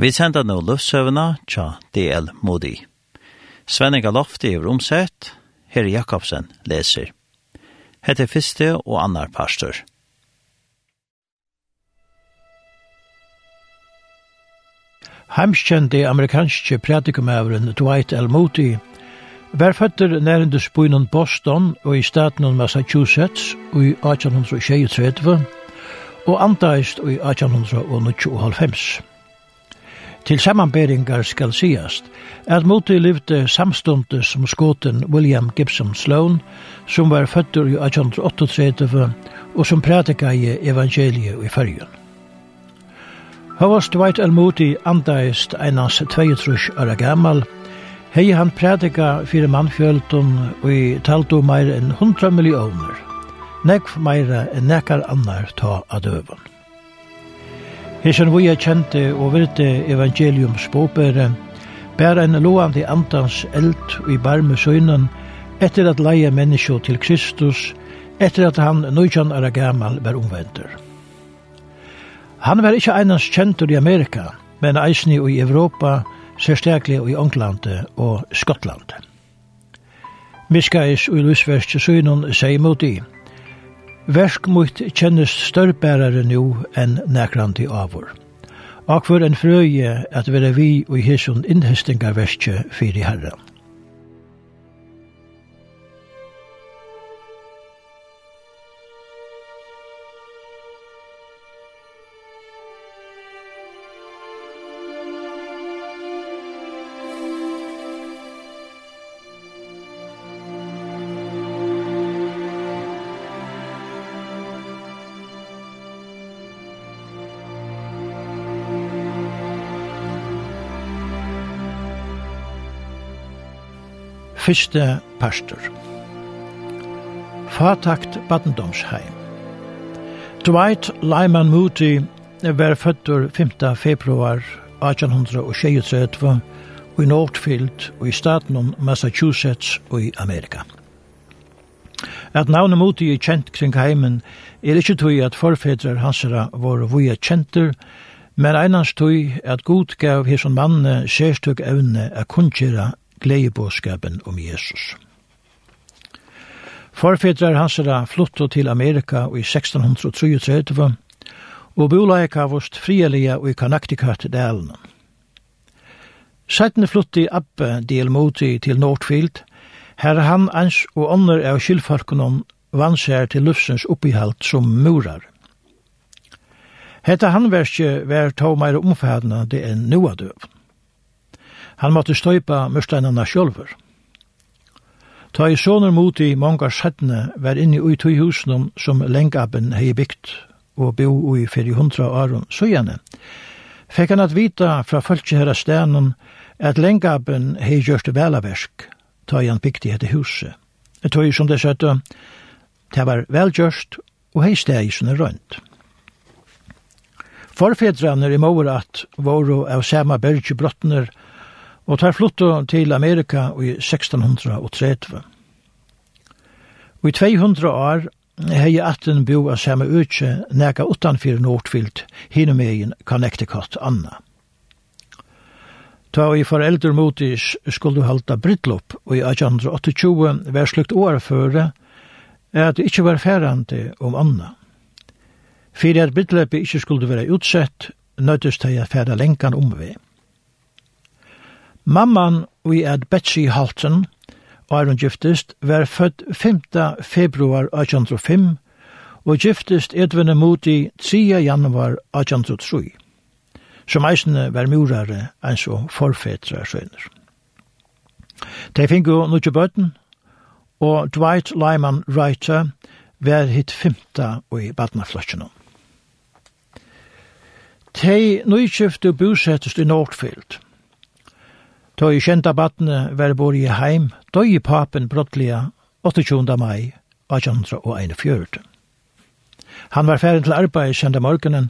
Vi sender nå løftsøvende tja DL Modi. Svenninga Lofti er omsett, Herre Jakobsen leser. Hette fyrste og annar pastor. Heimskjente amerikanske pratikumæveren Dwight L. Moody var føtter nærende spøynen Boston og i staten Massachusetts og i 1836 og antaist i 1895. Til sammanberingar skal sigast at Moti levde samstundes som skoten William Gibson Sloan, som var føttur i 1838 og som prædika i evangeliet i fyrjun. Havast Dwight L. Moody andaist einans 22 år gammal, hei han prædika fyrir mannfjöldun og i taldu meir enn 100 millioner, nekv meira enn nekar annar ta av døvun. Hesen vi er kjente og virte evangelium båpere, bær en lovande andans eld i barme søgnen, etter at leie menneskje til Kristus, etter at han nøytjan er gammal var omvender. Han var ikkje einans kjentur i Amerika, men eisni i Europa, særstaklig i England og Skottland. Miskais og i lusverste søgnen seg mot i, Versk mot kjennes størrbærare nu enn nekrandi avur. Akvar en frøye at vera vi og i hesson innhestingarverskje fyrir herran. Fyrste pastor. Fatakt Badendomsheim. Dwight Lyman Moody var fødder 5. februar 1836 i Northfield og i staten om Massachusetts og i Amerika. At navnet Moody er kjent kring heimen er ikkje tog at forfedrar hansara var vuja kjenter, men einans tog at god gav hesson manne sérstøk evne a kunnkjera gledebåskapen om Jesus. Forfedrar hansera flotto til Amerika i 1633, og bola eka frielige frielia i Connecticut-delen. Sættene flotti Abbe Delmoti til Nordfield, her han ans og ånder av kylfarkunnen vann seg til lufsens oppihalt som murar. Hetta handverkje var tog meir omfædna det enn noa døvn. Han måtte støypa mørsteinene sjølver. Ta i soner mot i mange sættene var inne i tog husene som lengaben hei bygd og bo i 400 åren søgjene, fikk han at vita fra folket her stenen at lengaben hei gjørst velaversk, ta i han bygd i dette huset. Det tog som det søtte, det var velgjørst og hei steg i sånne rønt. Forfedrarne i Morat var av samme bergebrottner og og tar flutto til Amerika i 1630. Og i 200 år hei atten bo av samme utse neka utanfyr Nordfield, i Connecticut Anna. Ta i foreldre motis skulle halda brytlopp, og i 1828 var slukt år føre at det ikkje var færande om Anna. Fyrir at brittloppet ikkje skulle være utsett, nøytist hei at færa lenkan omveg. Mamman vi er Betsy Halton, og er hun giftest, var født 5. februar 1805, og giftest Edvin Moti 3. januar 1803, som eisene var murare eins og forfetra sønner. De fikk jo nukje bøten, og Dwight Lyman Reiter var hitt femta og i badnaflasjonen. Tei nøykjøfte og bosettest i Nordfield – Da i kjenta battene var bor i heim, da i papen brottliga 28. mai 1841. Han var ferdig til arbeid kjente morgenen,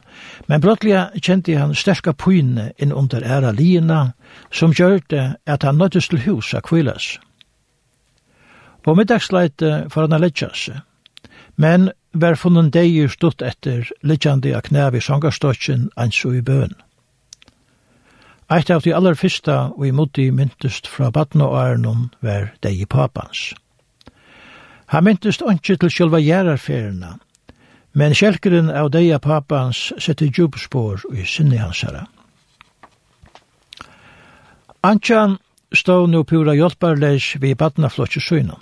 men brottliga kjente han sterka pyne inn under æra lina, som gjør det at han nøttes til hus av kvilles. På middagsleite får han letja seg, men var funnen deir stutt etter letjande av knæv i sangarstotjen, ans i bøn. Eit av de aller fyrsta og imoti myntust fra badna og Arnon var deg i papans. Han myntust ikke til sjølva gjerarferina, men kjelkeren av deg i papans sette djupspår i sinne hansara. Antjan stod nu pura hjelparleis vi badna flottjesynon.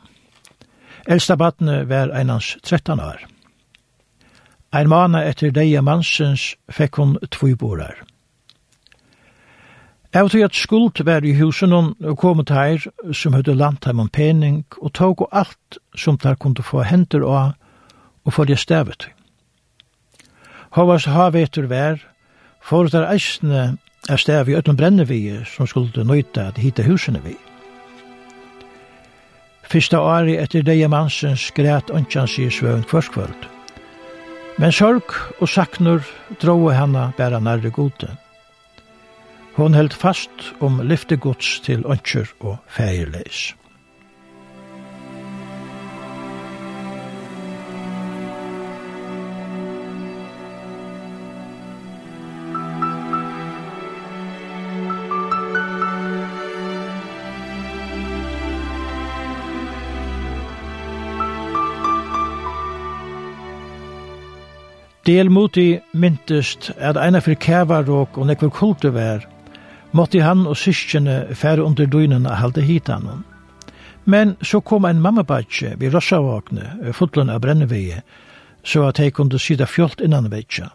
Elsta badne var einans 13 år. Ein mana etter deia mansens fekk hun tvoi borar. Jeg vet at skuld var i husen og kom til her som hadde landt ham om pening og tog og alt som der kunne få henter av og få det stevet. Havas havetur vær, for der eisne er stev i øtten brennevige som skulle nøyta at hita husene vi. Fyrsta åri etter deia mansen skræt ønskjans i svøvn kvørskvöld. Men sorg og saknur dro henne bæra nærre godet. Hon held fast om lyftegods til ønsker og feirleis. Delmoti myntist at eina fyrir kævarok og nekvar kultu måtte han og syskjene fære under døgnen og halde hit han. Men så kom en mammabatje ved Rossavåkne, fotlen av Brenneveie, så at hei kunne sida fjolt innan vetja.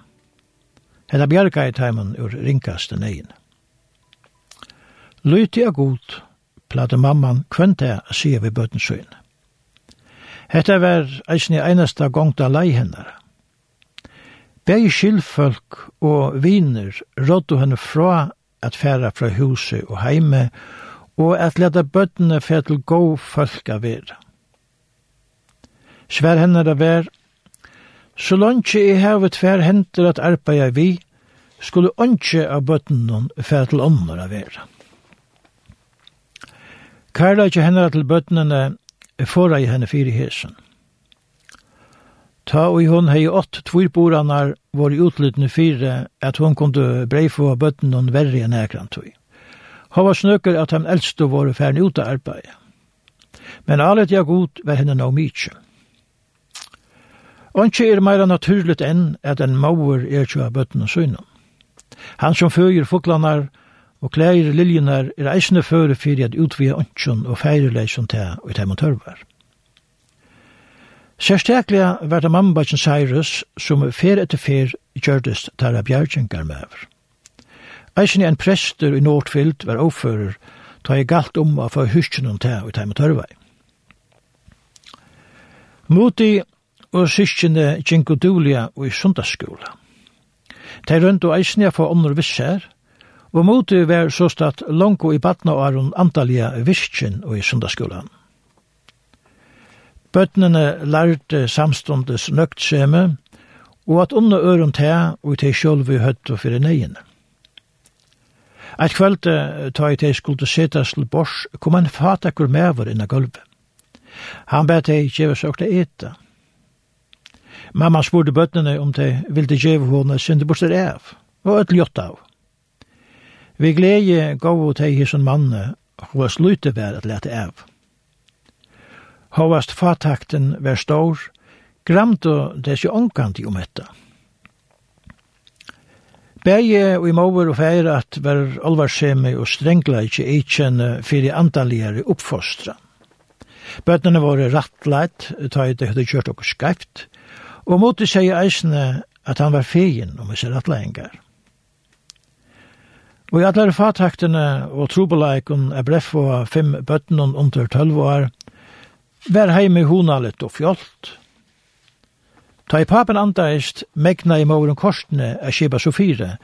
Hedda bjerga i teimen ur ringkaste negin. Lyti er god, plade mamman kvente a sige vi bøtensøyn. Hetta var eisne einasta gongta lei hennar. Begge skyldfolk og viner rådde henne fra at færa fra huset og heime, og at leta bøttene færa til gå folk av vera. Svær henne det vær, så langt i hever tvær henter at arbeida vi, skulle ønske av bøttene færa til ånder av vera. ikke henne til bøttene, fora i henne fire hesen. Ta og hon hei ått tvirboranar var i utlytne fire at hon kunde breifå av bøtten noen verre enn ekran tog. Hon var snøkker at han eldste var færne ut av arbeid. Men alet jeg god var henne nå mykje. Onkje er meira naturligt enn at en mauer er tjo av bøtten og søgnum. Han som føyer foklanar og klæger liljenar er eisne føre fyrir at utvia onkjon og feireleisjon til og til man tørvar. Særsteklega var det mannbætjen Cyrus som fer etter fer gjørdist tæra bjergjengar mever. Eisen en prester i Nordfield var avfører ta i galt om å få hyskjene om det og ta med tørvei. Moti og syskjene Jinko Dulia og i sundagsskola. De rundt og eisen jeg få ånder visser, og moti var såstatt langt i badna og aron antallia visskjen og i sundagsskolan. Bøtnene lærte samståndes nøgtskjeme, og at under øren til og til sjølve høtt og fyrir neiene. Eit kvöld ta i til skulle setas til bors, kom en fatakur mever inna gulvet. Han bæt te gjeve seg til eta. Mamma spurte bøtnene om de ville gjeve henne sinde borster av, og et ljott av. Vi glede gav til hisen manne, og var slutet vær at lete av hovast fatakten var stor, gramte desi omkanti om etta. Bæje og i mover og feir at var alvarsemi og strengla ikkje eitkjenne fyrir andaligare oppfostra. Bøtnene var rattleit, ta i det hadde kjørt okkur skreft, og måtte seg eisne at han var fegin om hans rattleingar. Og i atler fataktene og trobeleikon er breffa fem bøtnen under tølv år, Vær heime honalet og fjolt. Ta i papen andaist megna i mauren korsene er skiba Sofire,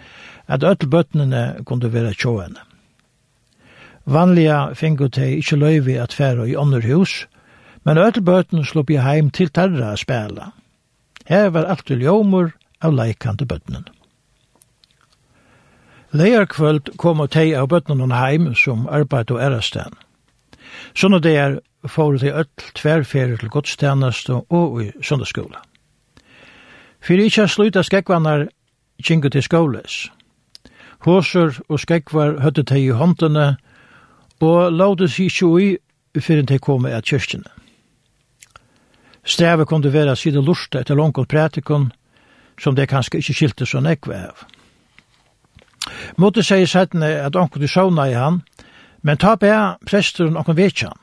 at öll bøtnene kunde vera tjåene. Vanliga fingu te ikkje løyvi at færa i ånder hus, men öll bøtnene slopp i heim til tarra a spela. Her var alt ljomur av leikande bøtnene. Leierkvöld kom og tei av bøtnene heim som arbeid og ærestan. Sånne det er får de öll tverferer til godstjenest og i sundagsskola. Fyrir ikkje sluta skekvanar kjengu til skåles. Håsur og skekvar høttet teg i håndene og laude seg ikkje ui fyrir teg kom at kyrkjene. Strevet kunne være sida lurste etter langkont prætikon, som det kanskje ikkje skilte så nekve av. Måte sier settene at anker du sovna i han, men ta bea presteren anker vekjan,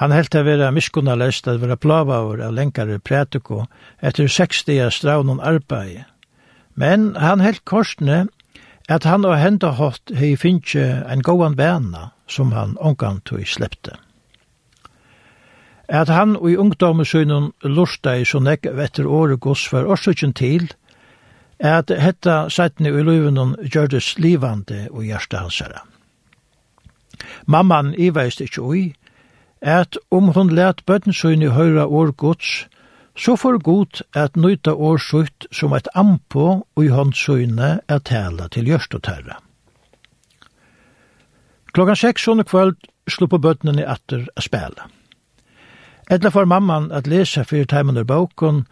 Han helt å vera miskunna lest at vera plavaur av lenkare prætiko etter 60 straunon arbeid. Men han helt korsne at han og henda hatt hei finnje en gåan bæna som han ongan tog slepte. At han og i ungdommesynen lorsta i så nekk etter året gos for årsøkjen til, at hetta sættene i løyvenen gjørdes slivande og hjertet hans herre. Mamman iveist ikkje oi, at om hon let bøttensøyne høyra år gods, så får god at nøyta år sutt som et ampo og i håndsøyne er tala til gjørstoterra. Klokkan seks under kvöld slå på bøttene atter a spela. Etla får mamman at lesa fyrir teimen ur boken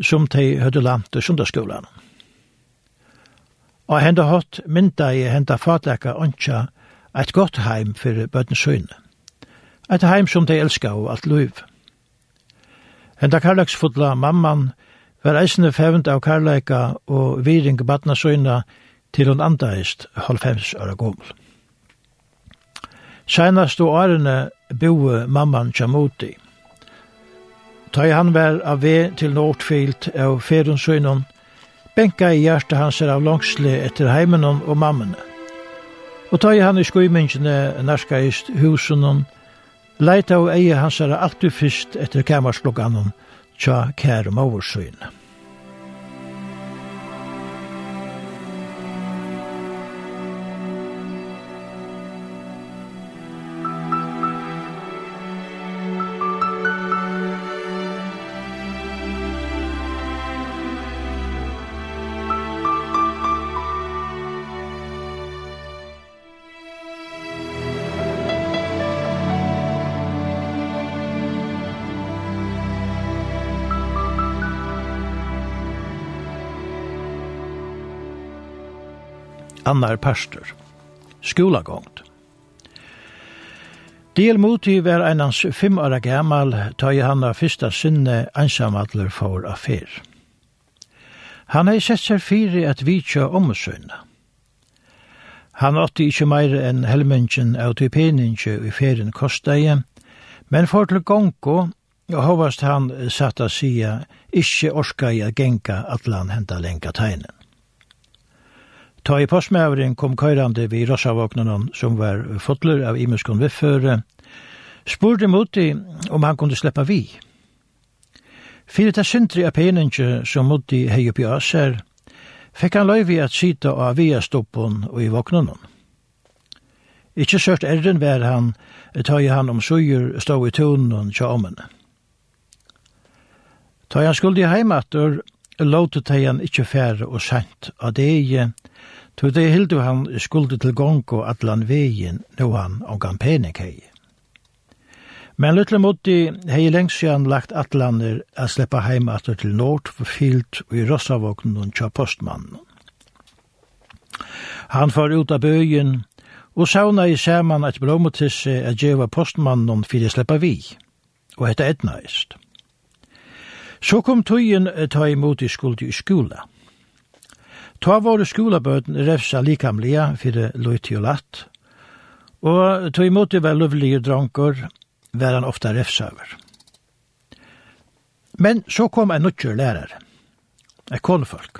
som tei høyde lant til sundagsskolan. Og henda hatt mynda i henda fatleka ønska eit godt heim fyrir bøttensøyne. Et heim som de elska og alt luiv. Henda karlagsfodla mamman var eisne fevnt av karlaika og viring batna søyna til hun andaist halvfems åra gommel. Seinast og årene boe mamman Jamoti. Ta han var av ve til Nordfield av Ferundsøynon, benka i hjertet hans er av langsle etter heimenon og mammene. Og ta han i skuimingene narskaist husenon, og Leita og eie hansara alltid fyrst etter kamerslokkanen tja kære oversyn. annar pastor. Skolagångt. Del moti var einans fem år gammal ta i hanna fyrsta sinne ansamadler for affær. Han hei sett seg fyri at vitja omsøyna. Han åtti ikkje meir enn helmingen av typeninje i ferien kostdeie, men for til gongko, og hovast han satt a sia ikkje orska i a genka atlan henta lenga tegnen. Ta i postmævring kom køyrande vi rossavåknanon, som var fotler av imuskon vedføre, spurte Mutti om han kunde sleppa vi. Fyrir ta syndri av peninge som Mutti hei oppi aser, fekk han løyvi at sita av viastoppen og i våknanon. Ikkje sørt erren vær han, ta i han om suger stå i tonen tja omene. Ta i han skuldi heimatur, låte til han ikkje fære og sent av det to det hildu han skulde til gongo atlan vegin no han omgan penik hei. Men lutle motti hei lengst siden lagt atlaner a sleppa heim atter til Nord for fylt og i Rossavåknen og tja postmannen. Han far ut av bøyen og sauna i saman at blomotisse a djeva postmannen fyrir sleppa vi, og hetta etnaist. Så kom tøyen ta imot i skuld i skola. Ta våre skolabøten refsa likamlega fyrir løyti og latt, og ta imot i vel lovlige drankor, var han ofta refsa over. Men så kom en nutjør lærer, en konefolk.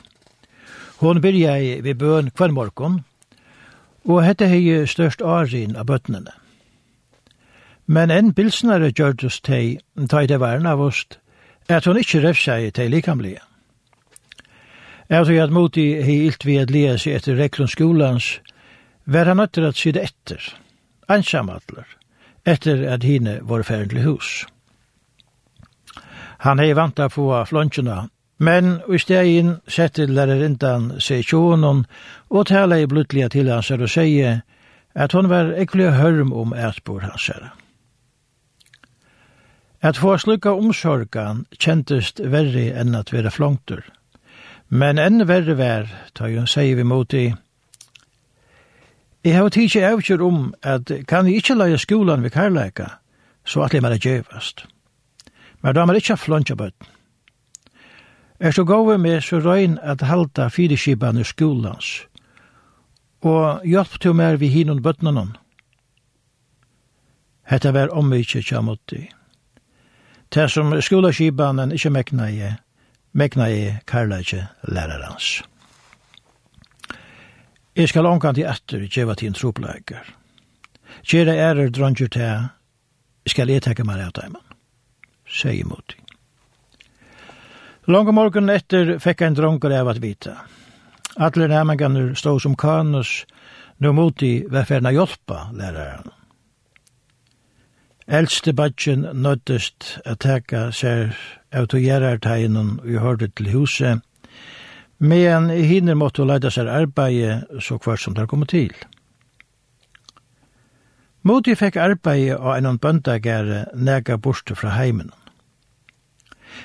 Hon byrja ved bøn hver morgen, og hette hei størst arin av bøtnene. Men en bilsnare gjørdes tei, i det væren av oss, at hun ikke refsa i til likamlige. Jeg tror at Moti hei ilt vi at lia seg etter reklun skolans, var han nøtter at sida etter, ansamadler, etter at hine var færendelig hus. Han hei vant av få flontsjona, men i stegin sette lærerindan seg tjonen og tala i blutliga til hans og seie at hon var ekkelig hørm om etbor hans herre. At få slukka omsorgan kjentest verri enn at være flongtur. Men enn verre vær, ta jo sier vi mot i, Jeg har tidsi avgjør om at kan jeg ikke leie skolan ved karlæka, så at jeg mer djevast. Men da må jeg ikke flonja bøtten. Er så gove med så røyn at halda fyrirskipan i skolans, og hjelp til mer vi hinun bøtnanon. Hetta var omvikje kjamotti. Det som skolaskipanen ikkje mekna i, mekna i karlage lærarans. Jeg skal omkant i etter djeva til en tropleikar. Kjera ærer dranger til, skal jeg tekke meg av deimen, sier mot. Lange morgen etter fikk en dronker av at vita. Atler nærmenganer stod som kanus, nu moti verferna hjálpa læreren. Eldste badgen nøttest at teka seg autogjerartegnen og hørte til huset, men hinner måtte leida seg arbeid så kvart som det kom til. Moti fikk arbeid av en bøndagere nega bort fra heimen.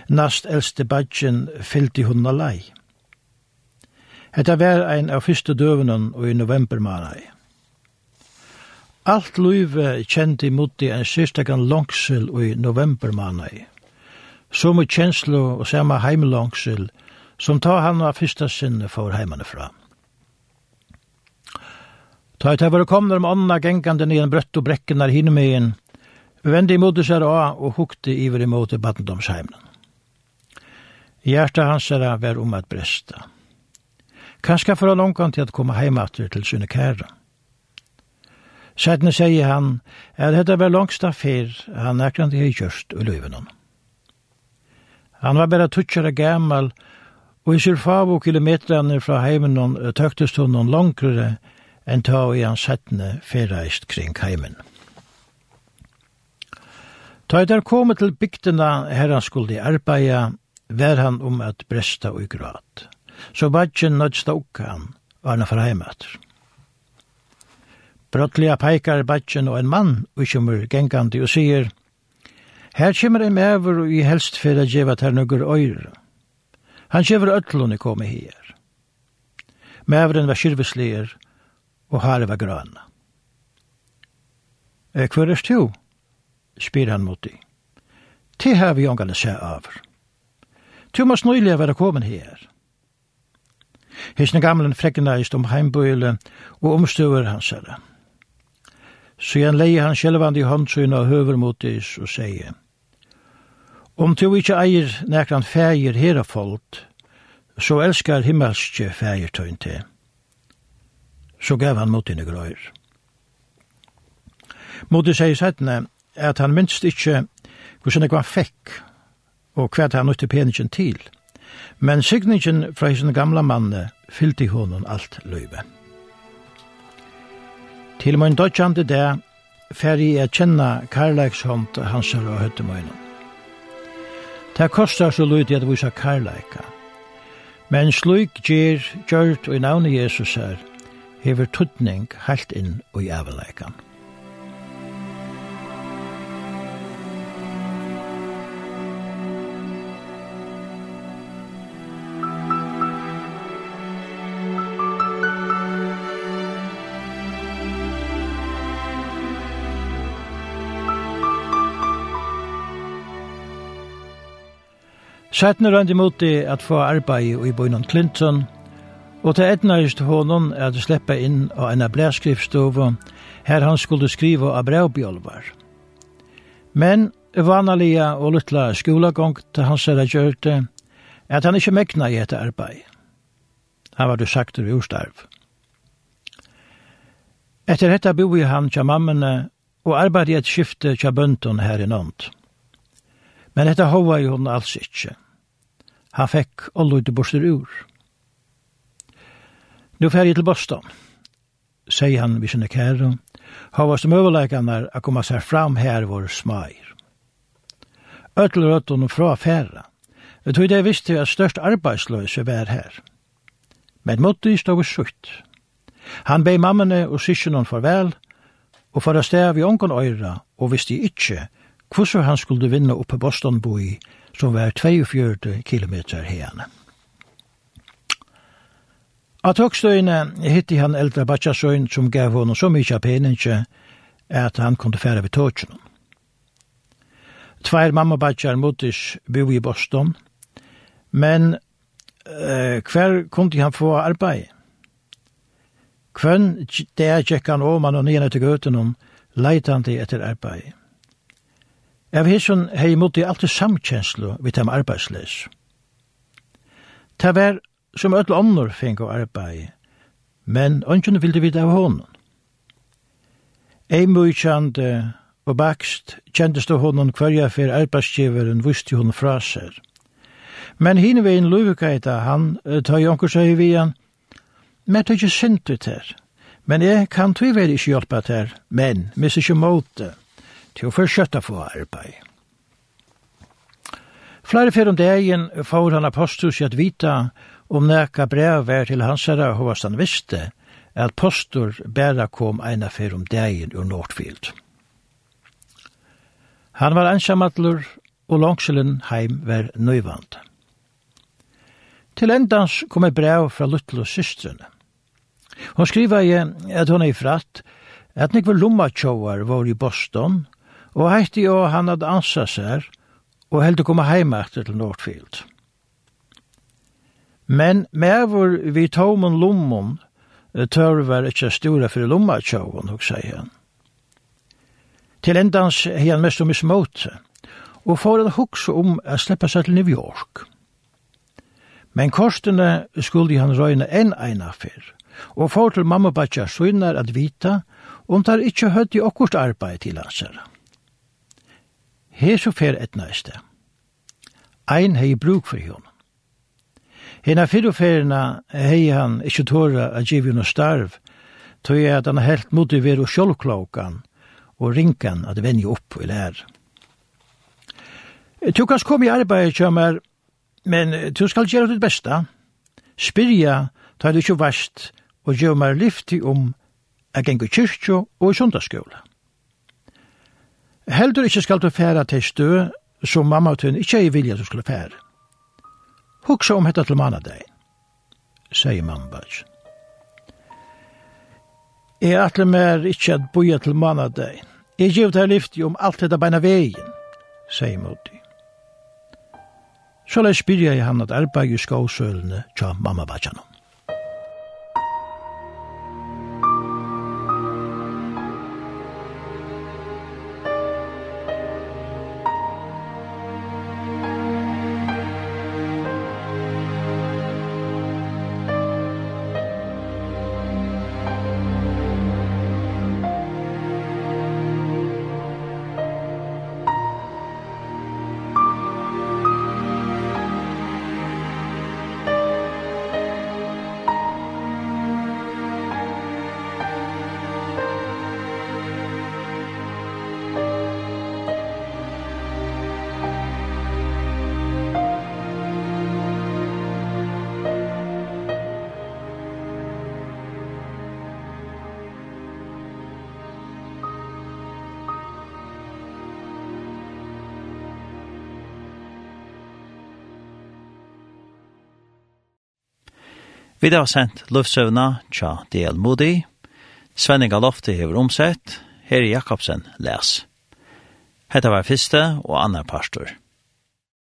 Nast eldste badgen fyllte hun alai. Hetta var ein av fyrste døvenen og i november manai. Alt løyve kjent imot i en sørstekan langsel i november manai. Som i kjenslo og samme heimelangsel, som ta han av fyrsta sinne for heimene fra. Ta i tævare komner om ånda gengande i en brøtt og brekken der hinnemegen, vende imot seg av og hukte iver imot i baddendomsheimen. Hjertet hans er var om at bresta. Kanskje for å langt til at komme heimater til sine kære. Sætne sier han, er dette var langst fyr, han akkurat i kjørst og løyven Han var bare tutsjere gammal, og i syrfav favo kilometrene fra heimen tøktes hun noen langere enn ta i hans sætne ferreist kring heimen. Ta i der kom til bygdena her han skulle arbeida, vær han om at bresta og grat. Så badgen nødsta okka han, var han fra heimater. Brottliga peikar badgen og en mann, og kommer gengandi og sier, Her kommer en mever og i helst fyrir a djeva ter nugger øyre. Han kjever ötlun i komi her. Meveren var kyrvislir og hare var grøna. E hver er stu? spyr han mot dig. Ti har vi ångane se over. Tu må snøylig være komin her. Hisne gamlen frekkenaist om heimbøyle og omstøver hans herre så han leie han sjelvand i håndsøyna høver mot dis og seie. Om du ikke eier nekran fægir hera folk, så elskar himmelske fægir tøyn til. Så gav han mot dine grøyr. Modi sier settene at han minst ikkje hvordan det var fekk og hva han nøyte peningen til, men signingen fra hisen gamla manne fyllte honom alt løyve. Til min dødjande det fer jeg å kjenne karlækshånd hans og høttemøyne. Det kostar så lyd at vise Karlaika. Men slik gjer gjørt og i navnet Jesus her, hever tutning helt inn og i avlækan. Sætne imot moti at få arbeid i bøynon Clinton, og til etnarist honom er at sleppa inn av en blæskrifstove, her han skulle skriva av brevbjolvar. Men vanalega og luttla skolagong til hans særa gjørte, at han ikkje mekna i etter arbeid. Han var du sagt ur urstarv. Etter dette boi han tja mammene og arbeid i et skifte tja bønton her i nånd. Men dette hova jo hun alls ikkje. Han fikk alle ut borster ur. Nu fer jeg til Boston, sier han vi sinne kære, har vært som overleikene å komme seg fram her vår smair. Øtler og fra færa, Jeg tror det visste at størst arbeidsløse var her. Men måtte i stå sutt. Han bei mammene og syskjene farvel, og for å stå vi ången øyre, og visste ikke hvordan han skulle vinne oppe Boston-boi som var 42 kilometer hene. At høgstøyene hitti han eldre batsjasøyn som gav honom så mykje av peninje at han kunde færa ved tåtsjonen. Tvær mamma batsjar motis bo i Boston, men eh, hver kunde han få arbeid? Kvön, der tjekk han om han og nyan etter gøtenom leitande etter arbeid. Jeg Av hesson hei måtte jeg alltid samkjenslo vidt dem arbeidsleis. Det var som öll ånder fengt av arbeid, men ønsken ville vi av honom. Ei mykjande og bakst kjendest av hånden hverja for arbeidsgiveren visste hun fra seg. Men hinne vegin luvikaita han, tar jo jonkur seg i vian, men ta ikkje sint ut her, men jeg kan tvi veri ikkje hjelpa her, men mis ikke måte til å fortsette få arbeid. Flere fyrir om dagen får han apostus at vita om neka brev var til hans herre hovast han visste at postur bæra kom eina fyrir om dagen ur Nordfield. Han var ensamattlur og langselen heim var nøyvand. Til endans kom et brev fra Luttel og systrene. Hon skriva i at hon er i fratt at nekvar lommatjåar var i Boston – og heitti jo han hadde ansa seg, og heldt å komme heima etter til Nordfield. Men meður vi tómon lommon, tørver ikkje stora for lomma tjóvon, hos seg han. Til endans hei han mest om i småte, og får han hukse om å slippe seg til New York. Men kostene skulle han røyne enn ein fyr, og får til mamma og bakja søgnar at vita om tar ikkje høtt i okkurt arbeid til hans herre. Hesu fer et i. Ein hei bruk for hon. Hina fyrirferina hei han ikkje tåra a givi no starv, tog jeg at han helt motiver og sjolvklaukan og rinkan at venja opp i lær. Tu kan kom i arbeid, kjømmer, men tu skal gjøre ditt besta. Spyrja, ta du ikkje vast, og gjør meg lyfti om jeg gengur kyrkjo og sundagsskola. Heldur ikkje skal du færa til stø som mamma og tøyn ikkje er vilja du skulle færa. Hugsa om hetta til manadeg, sier mamma bare. Jeg atle mer ikkje at boja til manadeg. Jeg giv deg lyfti om alt dette beina vegin, sier Modi. Så la spyrja i han at arbeid i skåsølene tja mamma bajanon. Vi har sendt luftsøvna tja D.L. Moody. Svenning Lofti hever omsett. Heri Jakobsen les. Hetta var fyrste og annar pastor.